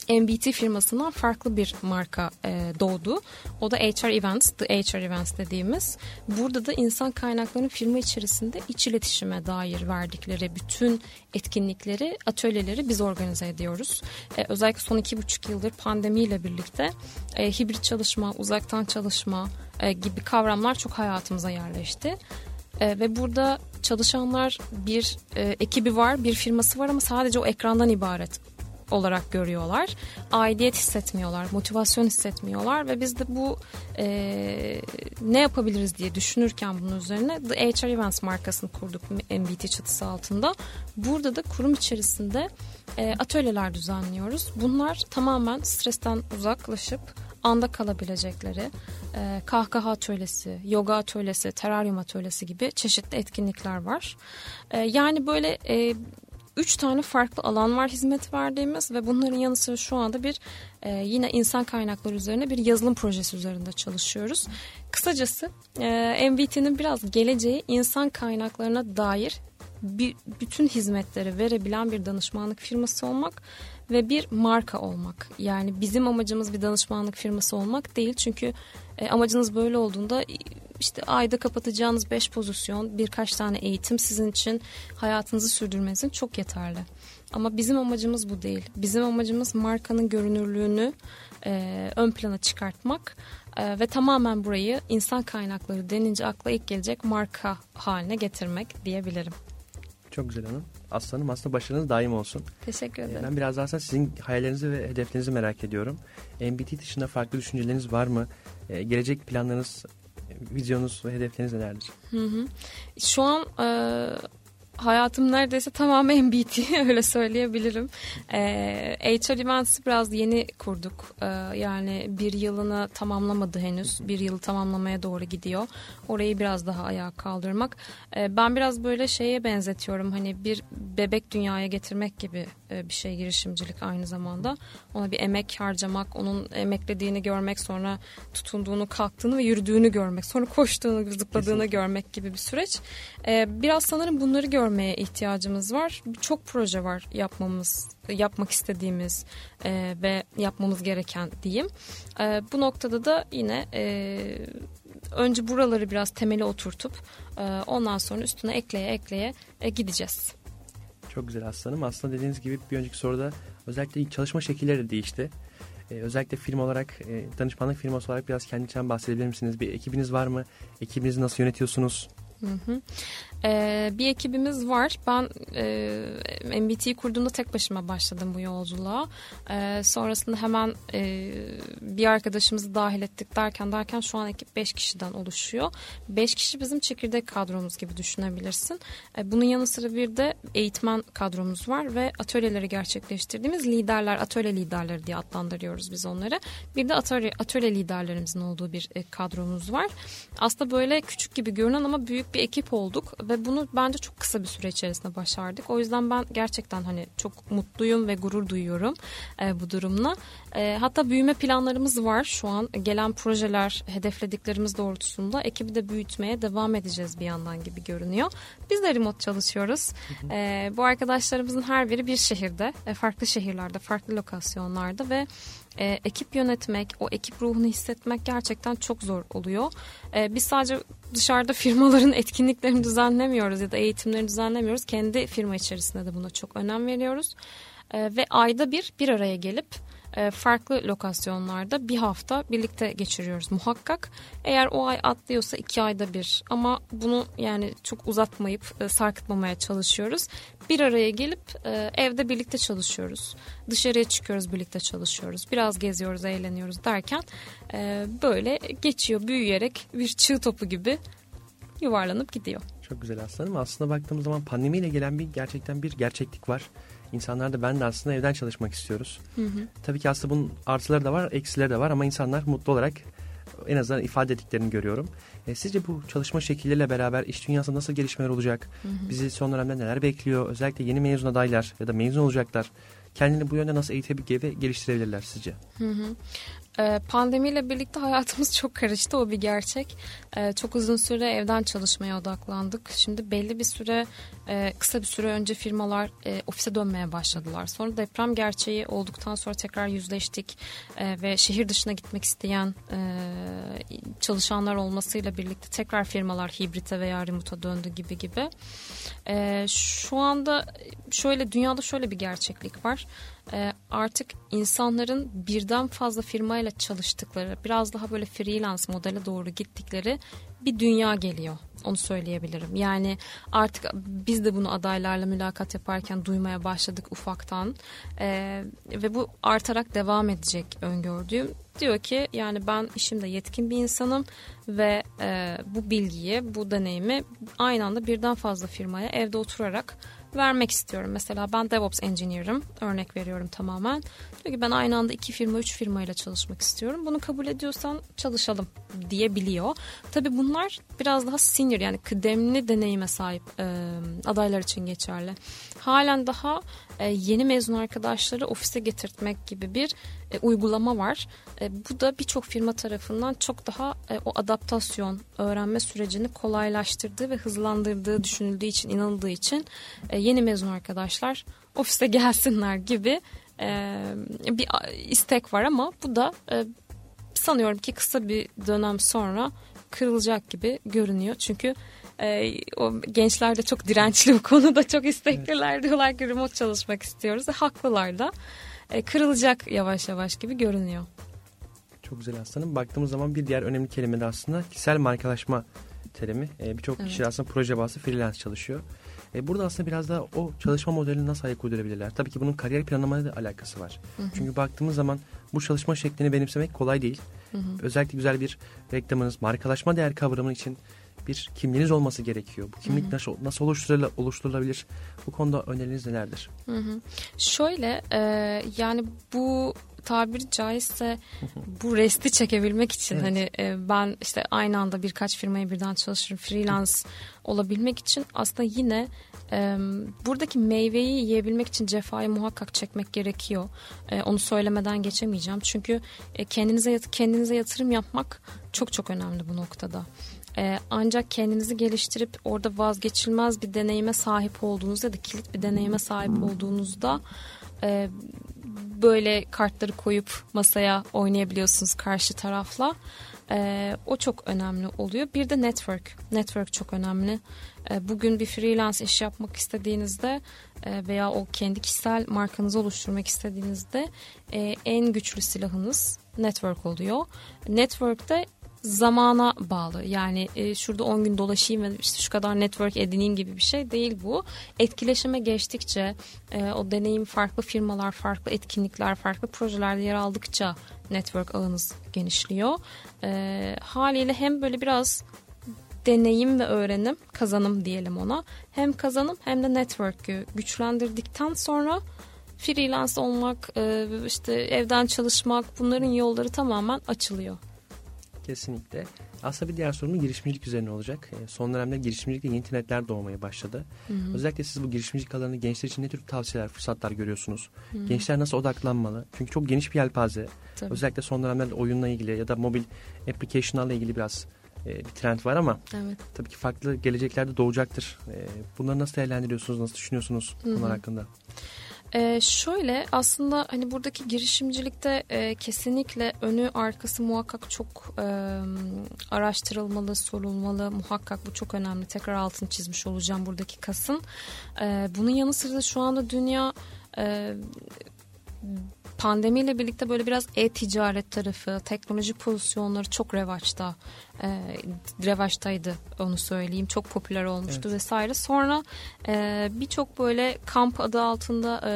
MBT firmasından farklı bir marka e, doğdu. O da HR Events, The HR Events dediğimiz. Burada da insan kaynaklarının firma içerisinde iç iletişime dair verdikleri bütün etkinlikleri, atölyeleri biz organize ediyoruz. E, özellikle son iki buçuk yıldır pandemiyle birlikte e, hibrit çalışma, uzaktan çalışma e, gibi kavramlar çok hayatımıza yerleşti. E, ve burada çalışanlar bir e, ekibi var, bir firması var ama sadece o ekrandan ibaret olarak görüyorlar. Aidiyet hissetmiyorlar, motivasyon hissetmiyorlar ve biz de bu e, ne yapabiliriz diye düşünürken bunun üzerine The HR Events markasını kurduk MBT çatısı altında. Burada da kurum içerisinde e, atölyeler düzenliyoruz. Bunlar tamamen stresten uzaklaşıp anda kalabilecekleri e, kahkaha atölyesi, yoga atölyesi, teraryum atölyesi gibi çeşitli etkinlikler var. E, yani böyle e, üç tane farklı alan var hizmet verdiğimiz ve bunların yanı sıra şu anda bir e, yine insan kaynakları üzerine bir yazılım projesi üzerinde çalışıyoruz. Kısacası e, MVT'nin biraz geleceği insan kaynaklarına dair bir, bütün hizmetleri verebilen bir danışmanlık firması olmak ve bir marka olmak. Yani bizim amacımız bir danışmanlık firması olmak değil. Çünkü e, amacınız böyle olduğunda işte ayda kapatacağınız 5 pozisyon, birkaç tane eğitim sizin için hayatınızı sürdürmeniz için çok yeterli. Ama bizim amacımız bu değil. Bizim amacımız markanın görünürlüğünü e, ön plana çıkartmak e, ve tamamen burayı insan kaynakları denince akla ilk gelecek marka haline getirmek diyebilirim. Çok güzel hanım. Aslanım aslında başarınız daim olsun. Teşekkür ederim. Ben biraz daha sizin hayallerinizi ve hedeflerinizi merak ediyorum. MBT dışında farklı düşünceleriniz var mı? Ee, gelecek planlarınız, vizyonunuz ve hedefleriniz nelerdir? Hı hı. Şu an e, hayatım neredeyse tamamen MBT (laughs) öyle söyleyebilirim. Ee, HR Events'i biraz yeni kurduk. Ee, yani bir yılını tamamlamadı henüz. Bir yılı tamamlamaya doğru gidiyor. Orayı biraz daha ayağa kaldırmak. Ee, ben biraz böyle şeye benzetiyorum. Hani bir bebek dünyaya getirmek gibi e, bir şey girişimcilik aynı zamanda. Ona bir emek harcamak, onun emeklediğini görmek, sonra tutunduğunu, kalktığını ve yürüdüğünü görmek, sonra koştuğunu, zıpladığını Kesinlikle. görmek gibi bir süreç. Ee, biraz sanırım bunları görmeye ihtiyacımız var. Çok proje var yapmamız, yapmak istediğimiz e, ve yapmamız gereken diyeyim. E, bu noktada da yine e, önce buraları biraz temeli oturtup e, ondan sonra üstüne ekleye ekleye e, gideceğiz. Çok güzel aslanım. Aslında dediğiniz gibi bir önceki soruda özellikle çalışma şekilleri de değişti. Ee, özellikle firma olarak, e, danışmanlık firması olarak biraz kendinizden bahsedebilir misiniz? Bir ekibiniz var mı? Ekibinizi nasıl yönetiyorsunuz? Hı hı. Ee, bir ekibimiz var. Ben e, MBT'yi kurduğumda tek başıma başladım bu yolculuğa. E, sonrasında hemen e, bir arkadaşımızı dahil ettik derken derken şu an ekip 5 kişiden oluşuyor. 5 kişi bizim çekirdek kadromuz gibi düşünebilirsin. E, bunun yanı sıra bir de eğitmen kadromuz var ve atölyeleri gerçekleştirdiğimiz liderler, atölye liderleri diye adlandırıyoruz biz onları. Bir de atölye, atölye liderlerimizin olduğu bir e, kadromuz var. Aslında böyle küçük gibi görünen ama büyük bir ekip olduk ve bunu bence çok kısa bir süre içerisinde başardık. O yüzden ben gerçekten hani çok mutluyum ve gurur duyuyorum e, bu durumla. E, hatta büyüme planlarımız var şu an. Gelen projeler, hedeflediklerimiz doğrultusunda ekibi de büyütmeye devam edeceğiz bir yandan gibi görünüyor. Biz de remote çalışıyoruz. E, bu arkadaşlarımızın her biri bir şehirde, e, farklı şehirlerde, farklı lokasyonlarda ve e, ekip yönetmek, o ekip ruhunu hissetmek gerçekten çok zor oluyor. E, biz sadece dışarıda firmaların (laughs) etkinliklerini düzenlemiyoruz ya da eğitimlerini düzenlemiyoruz. Kendi firma içerisinde de buna çok önem veriyoruz. E, ve ayda bir bir araya gelip farklı lokasyonlarda bir hafta birlikte geçiriyoruz muhakkak. Eğer o ay atlıyorsa iki ayda bir ama bunu yani çok uzatmayıp e, sarkıtmamaya çalışıyoruz. Bir araya gelip e, evde birlikte çalışıyoruz. Dışarıya çıkıyoruz birlikte çalışıyoruz. Biraz geziyoruz eğleniyoruz derken böyle geçiyor büyüyerek bir çığ topu gibi yuvarlanıp gidiyor. Çok güzel aslanım. Aslında baktığımız zaman pandemiyle gelen bir gerçekten bir gerçeklik var. İnsanlar da ben de aslında evden çalışmak istiyoruz. Hı hı. Tabii ki aslında bunun artıları da var, eksileri de var ama insanlar mutlu olarak en azından ifade ettiklerini görüyorum. E, sizce bu çalışma şekilleriyle beraber iş dünyasında nasıl gelişmeler olacak? Hı hı. Bizi son dönemde neler bekliyor? Özellikle yeni mezun adaylar ya da mezun olacaklar kendini bu yönde nasıl eğitebilir ve geliştirebilirler sizce? Hı hı. Ee, pandemiyle birlikte hayatımız çok karıştı o bir gerçek. Ee, çok uzun süre evden çalışmaya odaklandık. Şimdi belli bir süre e, kısa bir süre önce firmalar e, ofise dönmeye başladılar. Sonra deprem gerçeği olduktan sonra tekrar yüzleştik e, ve şehir dışına gitmek isteyen çalışanlar olmasıyla birlikte tekrar firmalar hibrite veya remote'a döndü gibi gibi. Şu anda şöyle dünyada şöyle bir gerçeklik var e, artık insanların birden fazla firmayla çalıştıkları, biraz daha böyle freelance modele doğru gittikleri bir dünya geliyor. Onu söyleyebilirim. Yani artık biz de bunu adaylarla mülakat yaparken duymaya başladık ufaktan. E, ve bu artarak devam edecek öngördüğüm. Diyor ki yani ben işimde yetkin bir insanım ve e, bu bilgiyi, bu deneyimi aynı anda birden fazla firmaya evde oturarak vermek istiyorum. Mesela ben DevOps Engineer'ım. Örnek veriyorum tamamen. Diyor ki ben aynı anda iki firma, üç firma ile çalışmak istiyorum. Bunu kabul ediyorsan çalışalım diyebiliyor. Tabii bunlar biraz daha senior yani kıdemli deneyime sahip e, adaylar için geçerli. Halen daha e, yeni mezun arkadaşları ofise getirtmek gibi bir e, uygulama var. E, bu da birçok firma tarafından çok daha o adaptasyon, öğrenme sürecini kolaylaştırdığı ve hızlandırdığı düşünüldüğü için, inanıldığı için yeni mezun arkadaşlar ofise (laughs) gelsinler gibi bir istek var ama bu da sanıyorum ki kısa bir dönem sonra kırılacak gibi görünüyor. Çünkü e, o gençler de çok dirençli bu konuda çok istekliler evet. diyorlar ki remote çalışmak istiyoruz. Haklılar da e, kırılacak yavaş yavaş gibi görünüyor. Çok güzel aslanım. Baktığımız zaman bir diğer önemli kelime de aslında kişisel markalaşma terimi. E, Birçok evet. kişi aslında proje bazlı freelance çalışıyor. E, burada aslında biraz da o çalışma modelini nasıl ayak uydurabilirler? Tabii ki bunun kariyer planlamayla da alakası var. Hı hı. Çünkü baktığımız zaman bu çalışma şeklini benimsemek kolay değil. Hı hı. Özellikle güzel bir reklamınız, markalaşma değer kavramı için bir kimliğiniz olması gerekiyor. Bu kimlik hı hı. nasıl, nasıl oluşturul oluşturulabilir? Bu konuda öneriniz nelerdir? Hı hı. Şöyle e, yani bu tabiri caizse bu resti çekebilmek için evet. hani e, ben işte aynı anda birkaç firmaya birden çalışırım freelance olabilmek için aslında yine e, buradaki meyveyi yiyebilmek için cefayı muhakkak çekmek gerekiyor. E, onu söylemeden geçemeyeceğim. Çünkü e, kendinize kendinize yatırım yapmak çok çok önemli bu noktada. Ee, ancak kendinizi geliştirip orada vazgeçilmez bir deneyime sahip olduğunuzda ya da kilit bir deneyime sahip olduğunuzda e, böyle kartları koyup masaya oynayabiliyorsunuz karşı tarafla. E, o çok önemli oluyor. Bir de network. Network çok önemli. E, bugün bir freelance iş yapmak istediğinizde e, veya o kendi kişisel markanızı oluşturmak istediğinizde e, en güçlü silahınız network oluyor. Network'te zamana bağlı. Yani e, şurada 10 gün dolaşayım ve işte şu kadar network edineyim gibi bir şey değil bu. Etkileşime geçtikçe e, o deneyim farklı firmalar, farklı etkinlikler, farklı projelerde yer aldıkça network ağınız genişliyor. E, haliyle hem böyle biraz deneyim ve öğrenim kazanım diyelim ona. Hem kazanım hem de network'ü güçlendirdikten sonra freelance olmak, e, işte evden çalışmak bunların yolları tamamen açılıyor. Kesinlikle. Aslında bir diğer sorumuz girişimcilik üzerine olacak. E, son dönemde girişimcilikte yeni internetler doğmaya başladı. Hı hı. Özellikle siz bu girişimcilik alanında gençler için ne tür tavsiyeler, fırsatlar görüyorsunuz? Hı hı. Gençler nasıl odaklanmalı? Çünkü çok geniş bir yelpaze. Tabii. Özellikle son dönemlerde oyunla ilgili ya da mobil application'larla ilgili biraz e, bir trend var ama evet. tabii ki farklı geleceklerde doğacaktır. E, bunları nasıl değerlendiriyorsunuz, nasıl düşünüyorsunuz bunlar hakkında? Ee, şöyle aslında hani buradaki girişimcilikte e, kesinlikle önü arkası muhakkak çok e, araştırılmalı, sorulmalı. Muhakkak bu çok önemli. Tekrar altını çizmiş olacağım buradaki kasın. E, bunun yanı sıra şu anda dünya e, pandemiyle birlikte böyle biraz e-ticaret tarafı, teknoloji pozisyonları çok revaçta. E, revaçtaydı onu söyleyeyim. Çok popüler olmuştu evet. vesaire. Sonra e, birçok böyle kamp adı altında e,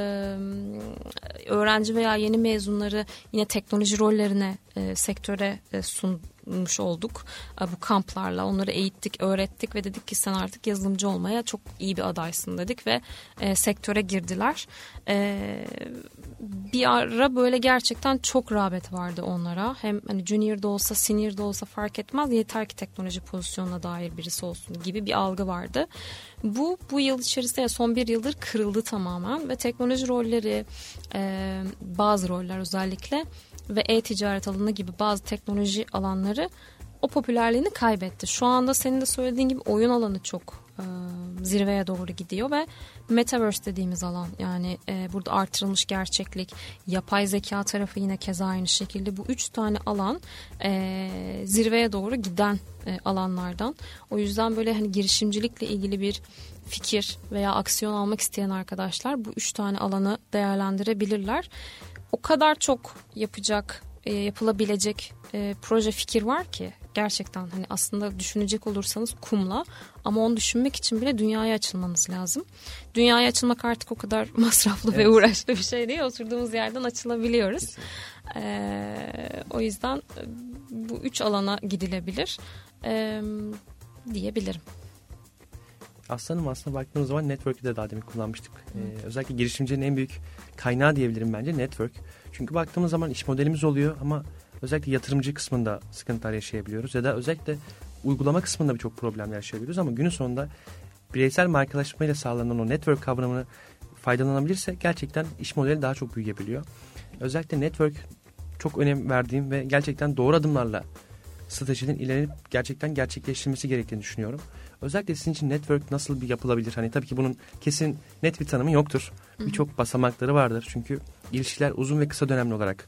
öğrenci veya yeni mezunları yine teknoloji rollerine, e, sektöre e, sun, bulmuş olduk bu kamplarla. Onları eğittik, öğrettik ve dedik ki sen artık yazılımcı olmaya çok iyi bir adaysın dedik ve e, sektöre girdiler. E, bir ara böyle gerçekten çok rağbet vardı onlara. Hem hani junior da olsa, senior da olsa fark etmez. Yeter ki teknoloji pozisyonuna dair birisi olsun gibi bir algı vardı. Bu bu yıl içerisinde son bir yıldır kırıldı tamamen ve teknoloji rolleri e, bazı roller özellikle ve e-ticaret alanı gibi bazı teknoloji alanları o popülerliğini kaybetti. Şu anda senin de söylediğin gibi oyun alanı çok e, zirveye doğru gidiyor ve metaverse dediğimiz alan yani e, burada artırılmış gerçeklik, yapay zeka tarafı yine keza aynı şekilde bu üç tane alan e, zirveye doğru giden e, alanlardan. O yüzden böyle hani girişimcilikle ilgili bir fikir veya aksiyon almak isteyen arkadaşlar bu üç tane alanı değerlendirebilirler o kadar çok yapacak, e, yapılabilecek e, proje fikir var ki gerçekten hani aslında düşünecek olursanız kumla ama onu düşünmek için bile dünyaya açılmanız lazım. Dünyaya açılmak artık o kadar (laughs) masraflı evet. ve uğraşlı bir şey değil. Oturduğumuz yerden açılabiliyoruz. Ee, o yüzden e, bu üç alana gidilebilir ee, diyebilirim. Aslanım aslında baktığımız zaman network'ü de daha demin kullanmıştık. Ee, özellikle girişimcinin en büyük kaynağı diyebilirim bence network. Çünkü baktığımız zaman iş modelimiz oluyor ama özellikle yatırımcı kısmında sıkıntılar yaşayabiliyoruz. Ya da özellikle uygulama kısmında birçok problemler yaşayabiliyoruz ama günün sonunda bireysel markalaşmayla sağlanan o network kavramını faydalanabilirse gerçekten iş modeli daha çok büyüyebiliyor. Özellikle network çok önem verdiğim ve gerçekten doğru adımlarla stratejinin ilerlenip gerçekten gerçekleştirilmesi gerektiğini düşünüyorum. Özellikle sizin için network nasıl bir yapılabilir? Hani tabii ki bunun kesin net bir tanımı yoktur. Birçok basamakları vardır. Çünkü ilişkiler uzun ve kısa dönemli olarak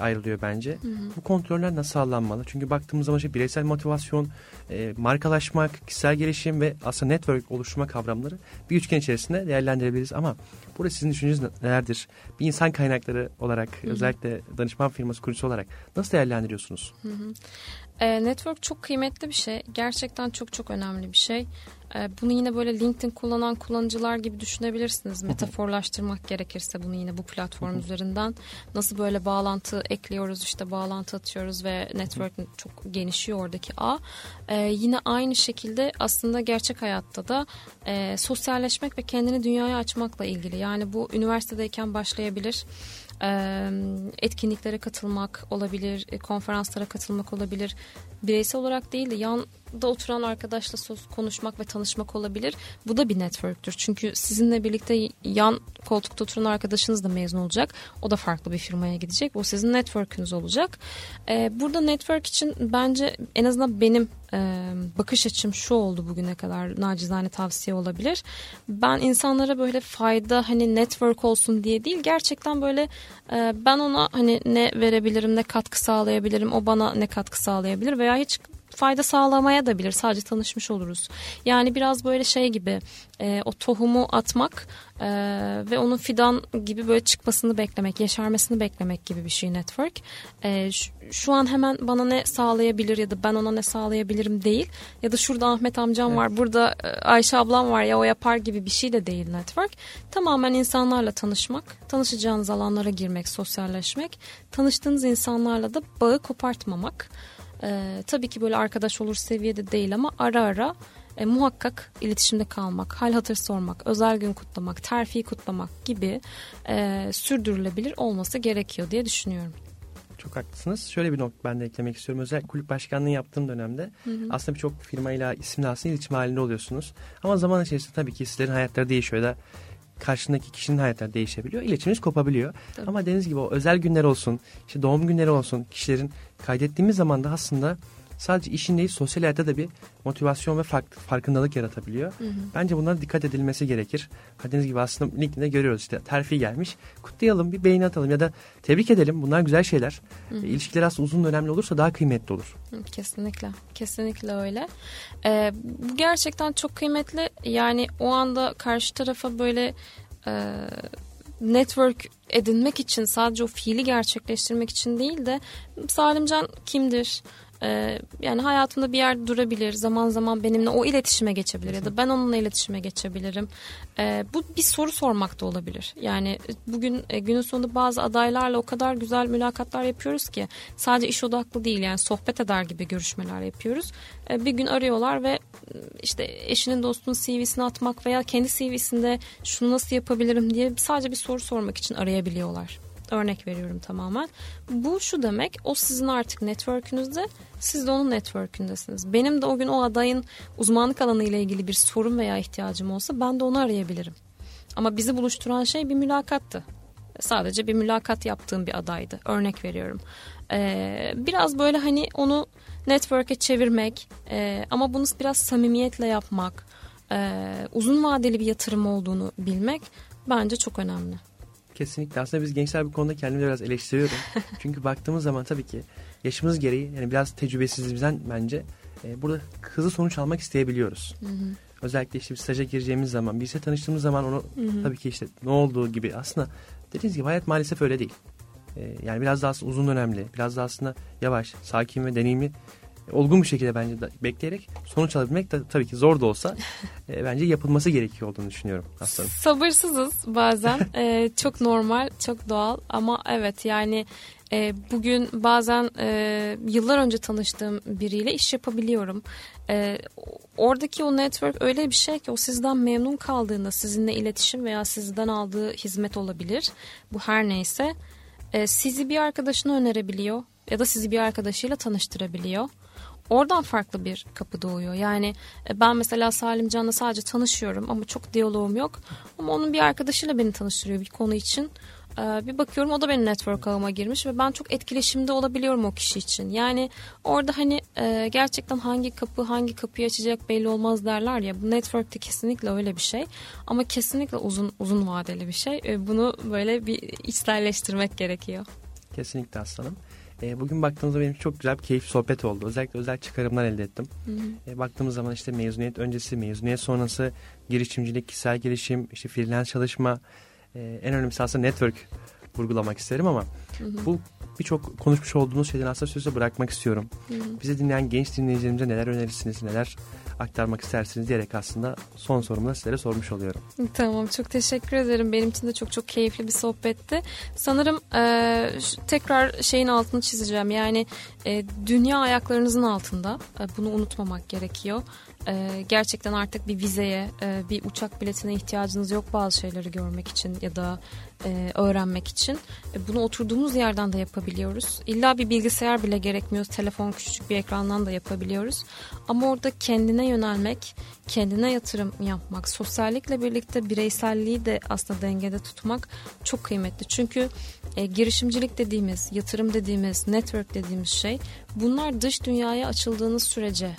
ayrılıyor bence. Hı hı. Bu kontroller nasıl sağlanmalı? Çünkü baktığımız zaman işte bireysel motivasyon, e, markalaşmak, kişisel gelişim ve aslında network oluşturma kavramları bir üçgen içerisinde değerlendirebiliriz. Ama burada sizin düşünceniz nelerdir? Bir insan kaynakları olarak hı hı. özellikle danışman firması kurucusu olarak nasıl değerlendiriyorsunuz? Hı hı. E, network çok kıymetli bir şey. Gerçekten çok çok önemli bir şey. E, bunu yine böyle LinkedIn kullanan kullanıcılar gibi düşünebilirsiniz. Metaforlaştırmak gerekirse bunu yine bu platform üzerinden. Nasıl böyle bağlantı ekliyoruz işte bağlantı atıyoruz ve network çok genişiyor oradaki ağ. E, yine aynı şekilde aslında gerçek hayatta da e, sosyalleşmek ve kendini dünyaya açmakla ilgili. Yani bu üniversitedeyken başlayabilir etkinliklere katılmak olabilir, e, konferanslara katılmak olabilir. Bireysel olarak değil de yanda oturan arkadaşla konuşmak ve tanışmak olabilir. Bu da bir networktür. Çünkü sizinle birlikte yan koltukta oturan arkadaşınız da mezun olacak. O da farklı bir firmaya gidecek. Bu sizin network'ünüz olacak. Burada network için bence en azından benim bakış açım şu oldu bugüne kadar nacizane tavsiye olabilir. Ben insanlara böyle fayda hani network olsun diye değil gerçekten böyle ben ona hani ne verebilirim ne katkı sağlayabilirim o bana ne katkı sağlayabilir veya hiç fayda sağlamaya da bilir. Sadece tanışmış oluruz. Yani biraz böyle şey gibi e, o tohumu atmak e, ve onun fidan gibi böyle çıkmasını beklemek, yeşermesini beklemek gibi bir şey network. E, şu, şu an hemen bana ne sağlayabilir ya da ben ona ne sağlayabilirim değil. Ya da şurada Ahmet amcam evet. var, burada e, Ayşe ablam var ya o yapar gibi bir şey de değil network. Tamamen insanlarla tanışmak, tanışacağınız alanlara girmek, sosyalleşmek, tanıştığınız insanlarla da bağı kopartmamak. Ee, tabii ki böyle arkadaş olur seviyede değil ama ara ara e, muhakkak iletişimde kalmak, hal hatır sormak, özel gün kutlamak, terfi kutlamak gibi e, sürdürülebilir olması gerekiyor diye düşünüyorum. Çok haklısınız. Şöyle bir nokta ben de eklemek istiyorum. Özellikle kulüp başkanlığı yaptığım dönemde hı hı. aslında birçok firmayla isimli aslında iletişim halinde oluyorsunuz. Ama zaman içerisinde tabii ki sizlerin hayatları değişiyor da karşındaki kişinin hayatları değişebiliyor. İletişiminiz kopabiliyor. Tabii. Ama dediğiniz gibi o özel günler olsun, işte doğum günleri olsun, kişilerin kaydettiğimiz zaman da aslında sadece işin değil sosyal hayatta da bir motivasyon ve fark, farkındalık yaratabiliyor. Hı hı. Bence bunlara dikkat edilmesi gerekir. Dediğiniz gibi aslında LinkedIn'de görüyoruz işte terfi gelmiş. Kutlayalım bir beğeni atalım ya da tebrik edelim. Bunlar güzel şeyler. Hı hı. İlişkiler aslında uzun dönemli olursa daha kıymetli olur. Kesinlikle. Kesinlikle öyle. Ee, bu gerçekten çok kıymetli. Yani o anda karşı tarafa böyle e, network edinmek için sadece o fiili gerçekleştirmek için değil de Salimcan kimdir? Ee, yani hayatımda bir yerde durabilir. Zaman zaman benimle o iletişime geçebilir ya da ben onunla iletişime geçebilirim. Ee, bu bir soru sormak da olabilir. Yani bugün e, günün sonunda bazı adaylarla o kadar güzel mülakatlar yapıyoruz ki sadece iş odaklı değil yani sohbet eder gibi görüşmeler yapıyoruz. Ee, bir gün arıyorlar ve işte eşinin dostunun CV'sini atmak veya kendi CV'sinde şunu nasıl yapabilirim diye sadece bir soru sormak için arayabiliyorlar. Örnek veriyorum tamamen. Bu şu demek o sizin artık network'ünüzde siz de onun network'ündesiniz. Benim de o gün o adayın uzmanlık alanı ile ilgili bir sorun veya ihtiyacım olsa ben de onu arayabilirim. Ama bizi buluşturan şey bir mülakattı. Sadece bir mülakat yaptığım bir adaydı. Örnek veriyorum. Ee, biraz böyle hani onu network'e çevirmek e, ama bunu biraz samimiyetle yapmak, e, uzun vadeli bir yatırım olduğunu bilmek bence çok önemli. Kesinlikle. Aslında biz gençler bu konuda kendimi biraz eleştiriyorum. (laughs) Çünkü baktığımız zaman tabii ki yaşımız gereği yani biraz tecrübesizliğimizden bence e, burada hızlı sonuç almak isteyebiliyoruz. Hı hı. Özellikle işte bir staja gireceğimiz zaman, birisiyle tanıştığımız zaman onu hı hı. tabii ki işte ne olduğu gibi aslında dediğiniz gibi hayat maalesef öyle değil. E, yani biraz daha uzun dönemli, biraz daha aslında yavaş, sakin ve deneyimli olgun bir şekilde bence da bekleyerek sonuç alabilmek de tabii ki zor da olsa (laughs) e, bence yapılması gerekiyor olduğunu düşünüyorum aslında. Sabırsızız bazen. (laughs) e, çok normal, çok doğal ama evet yani e, bugün bazen e, yıllar önce tanıştığım biriyle iş yapabiliyorum. E, oradaki o network öyle bir şey ki o sizden memnun kaldığında sizinle iletişim veya sizden aldığı hizmet olabilir. Bu her neyse. E, sizi bir arkadaşına önerebiliyor ya da sizi bir arkadaşıyla tanıştırabiliyor oradan farklı bir kapı doğuyor. Yani e, ben mesela Salim Can'la sadece tanışıyorum ama çok diyaloğum yok. Ama onun bir arkadaşıyla beni tanıştırıyor bir konu için. E, bir bakıyorum o da benim network ağıma girmiş ve ben çok etkileşimde olabiliyorum o kişi için. Yani orada hani e, gerçekten hangi kapı hangi kapıyı açacak belli olmaz derler ya. Bu network'te kesinlikle öyle bir şey. Ama kesinlikle uzun uzun vadeli bir şey. Bunu böyle bir içselleştirmek gerekiyor. Kesinlikle aslanım. E, bugün baktığımızda benim çok güzel bir keyifli sohbet oldu. Özellikle özel çıkarımlar elde ettim. Hı hı. E, baktığımız zaman işte mezuniyet öncesi, mezuniyet sonrası girişimcilik, kişisel gelişim, işte freelance çalışma, e, en önemlisi aslında network vurgulamak isterim ama hı hı. bu birçok konuşmuş olduğumuz şeyden aslında sözü bırakmak istiyorum. Hı hı. Bizi dinleyen genç dinleyicilerimize neler önerirsiniz, neler aktarmak istersiniz diyerek aslında son sorumu da sizlere sormuş oluyorum. Tamam çok teşekkür ederim. Benim için de çok çok keyifli bir sohbetti. Sanırım e, tekrar şeyin altını çizeceğim. Yani e, dünya ayaklarınızın altında. E, bunu unutmamak gerekiyor. E, gerçekten artık bir vizeye, e, bir uçak biletine ihtiyacınız yok bazı şeyleri görmek için ya da e, öğrenmek için. E, bunu oturduğumuz yerden de yapabiliyoruz. İlla bir bilgisayar bile gerekmiyor. Telefon küçük bir ekrandan da yapabiliyoruz. Ama orada kendine yönelmek, kendine yatırım yapmak, sosyallikle birlikte bireyselliği de aslında dengede tutmak çok kıymetli. Çünkü e, girişimcilik dediğimiz, yatırım dediğimiz, network dediğimiz şey bunlar dış dünyaya açıldığınız sürece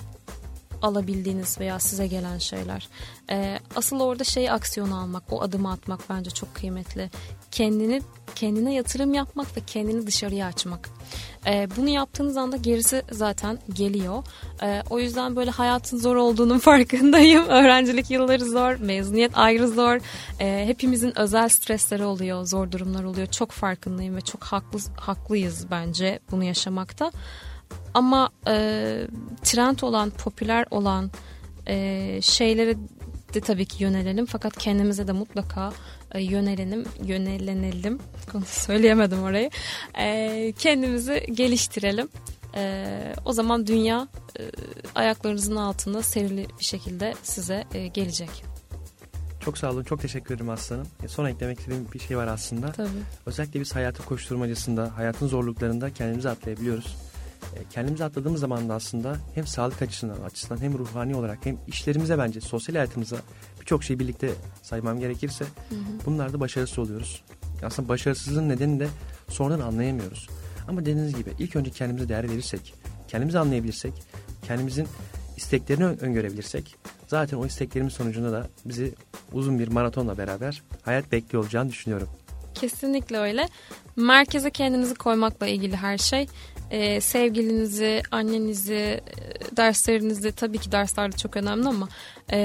alabildiğiniz veya size gelen şeyler. E, asıl orada şey aksiyonu almak, o adımı atmak bence çok kıymetli. Kendini kendine yatırım yapmak ve kendini dışarıya açmak. E, bunu yaptığınız anda gerisi zaten geliyor. E, o yüzden böyle hayatın zor olduğunun (laughs) farkındayım. Öğrencilik yılları zor, mezuniyet ayrı zor. E, hepimizin özel stresleri oluyor, zor durumlar oluyor. Çok farkındayım ve çok haklı, haklıyız bence bunu yaşamakta. Ama e, trend olan, popüler olan e, şeylere de tabii ki yönelelim. Fakat kendimize de mutlaka e, yönelelim, yönelenelim. (laughs) Söyleyemedim orayı. E, kendimizi geliştirelim. E, o zaman dünya e, ayaklarınızın altında serili bir şekilde size e, gelecek. Çok sağ olun. Çok teşekkür ederim aslanım. E, son eklemek istediğim bir şey var aslında. Tabii. Özellikle biz hayatın koşturmacasında, hayatın zorluklarında kendimizi atlayabiliyoruz. E, kendimizi atladığımız zaman da aslında hem sağlık açısından, açısından hem ruhani olarak hem işlerimize bence sosyal hayatımıza birçok şeyi birlikte saymam gerekirse hı hı. bunlarda başarısız oluyoruz. Aslında başarısızlığın nedeni de sonradan anlayamıyoruz. Ama dediğiniz gibi ilk önce kendimize değer verirsek, kendimizi anlayabilirsek, kendimizin isteklerini öngörebilirsek zaten o isteklerimiz sonucunda da bizi uzun bir maratonla beraber hayat bekliyor olacağını düşünüyorum. Kesinlikle öyle. Merkeze kendinizi koymakla ilgili her şey. Ee, sevgilinizi, annenizi, e, derslerinizi tabii ki dersler de çok önemli ama e,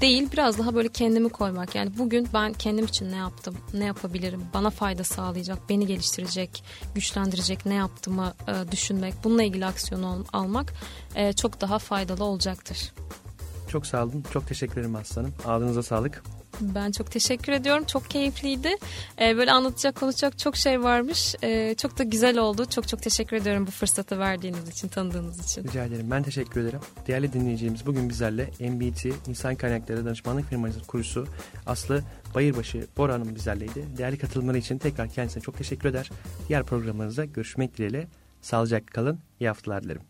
değil biraz daha böyle kendimi koymak. Yani bugün ben kendim için ne yaptım, ne yapabilirim, bana fayda sağlayacak, beni geliştirecek, güçlendirecek ne yaptığımı e, düşünmek, bununla ilgili aksiyon al, almak e, çok daha faydalı olacaktır. Çok sağ olun. Çok teşekkür ederim aslanım. Ağzınıza sağlık. Ben çok teşekkür ediyorum. Çok keyifliydi. Ee, böyle anlatacak, konuşacak çok şey varmış. Ee, çok da güzel oldu. Çok çok teşekkür ediyorum bu fırsatı verdiğiniz için, tanıdığınız için. Rica ederim. Ben teşekkür ederim. Değerli dinleyicilerimiz bugün bizlerle MBT İnsan Kaynakları Danışmanlık Firması kurucusu Aslı Bayırbaşı Bora Hanım bizlerleydi. Değerli katılımları için tekrar kendisine çok teşekkür eder. Diğer programlarınızda görüşmek dileğiyle. Sağlıcakla kalın. İyi haftalar dilerim.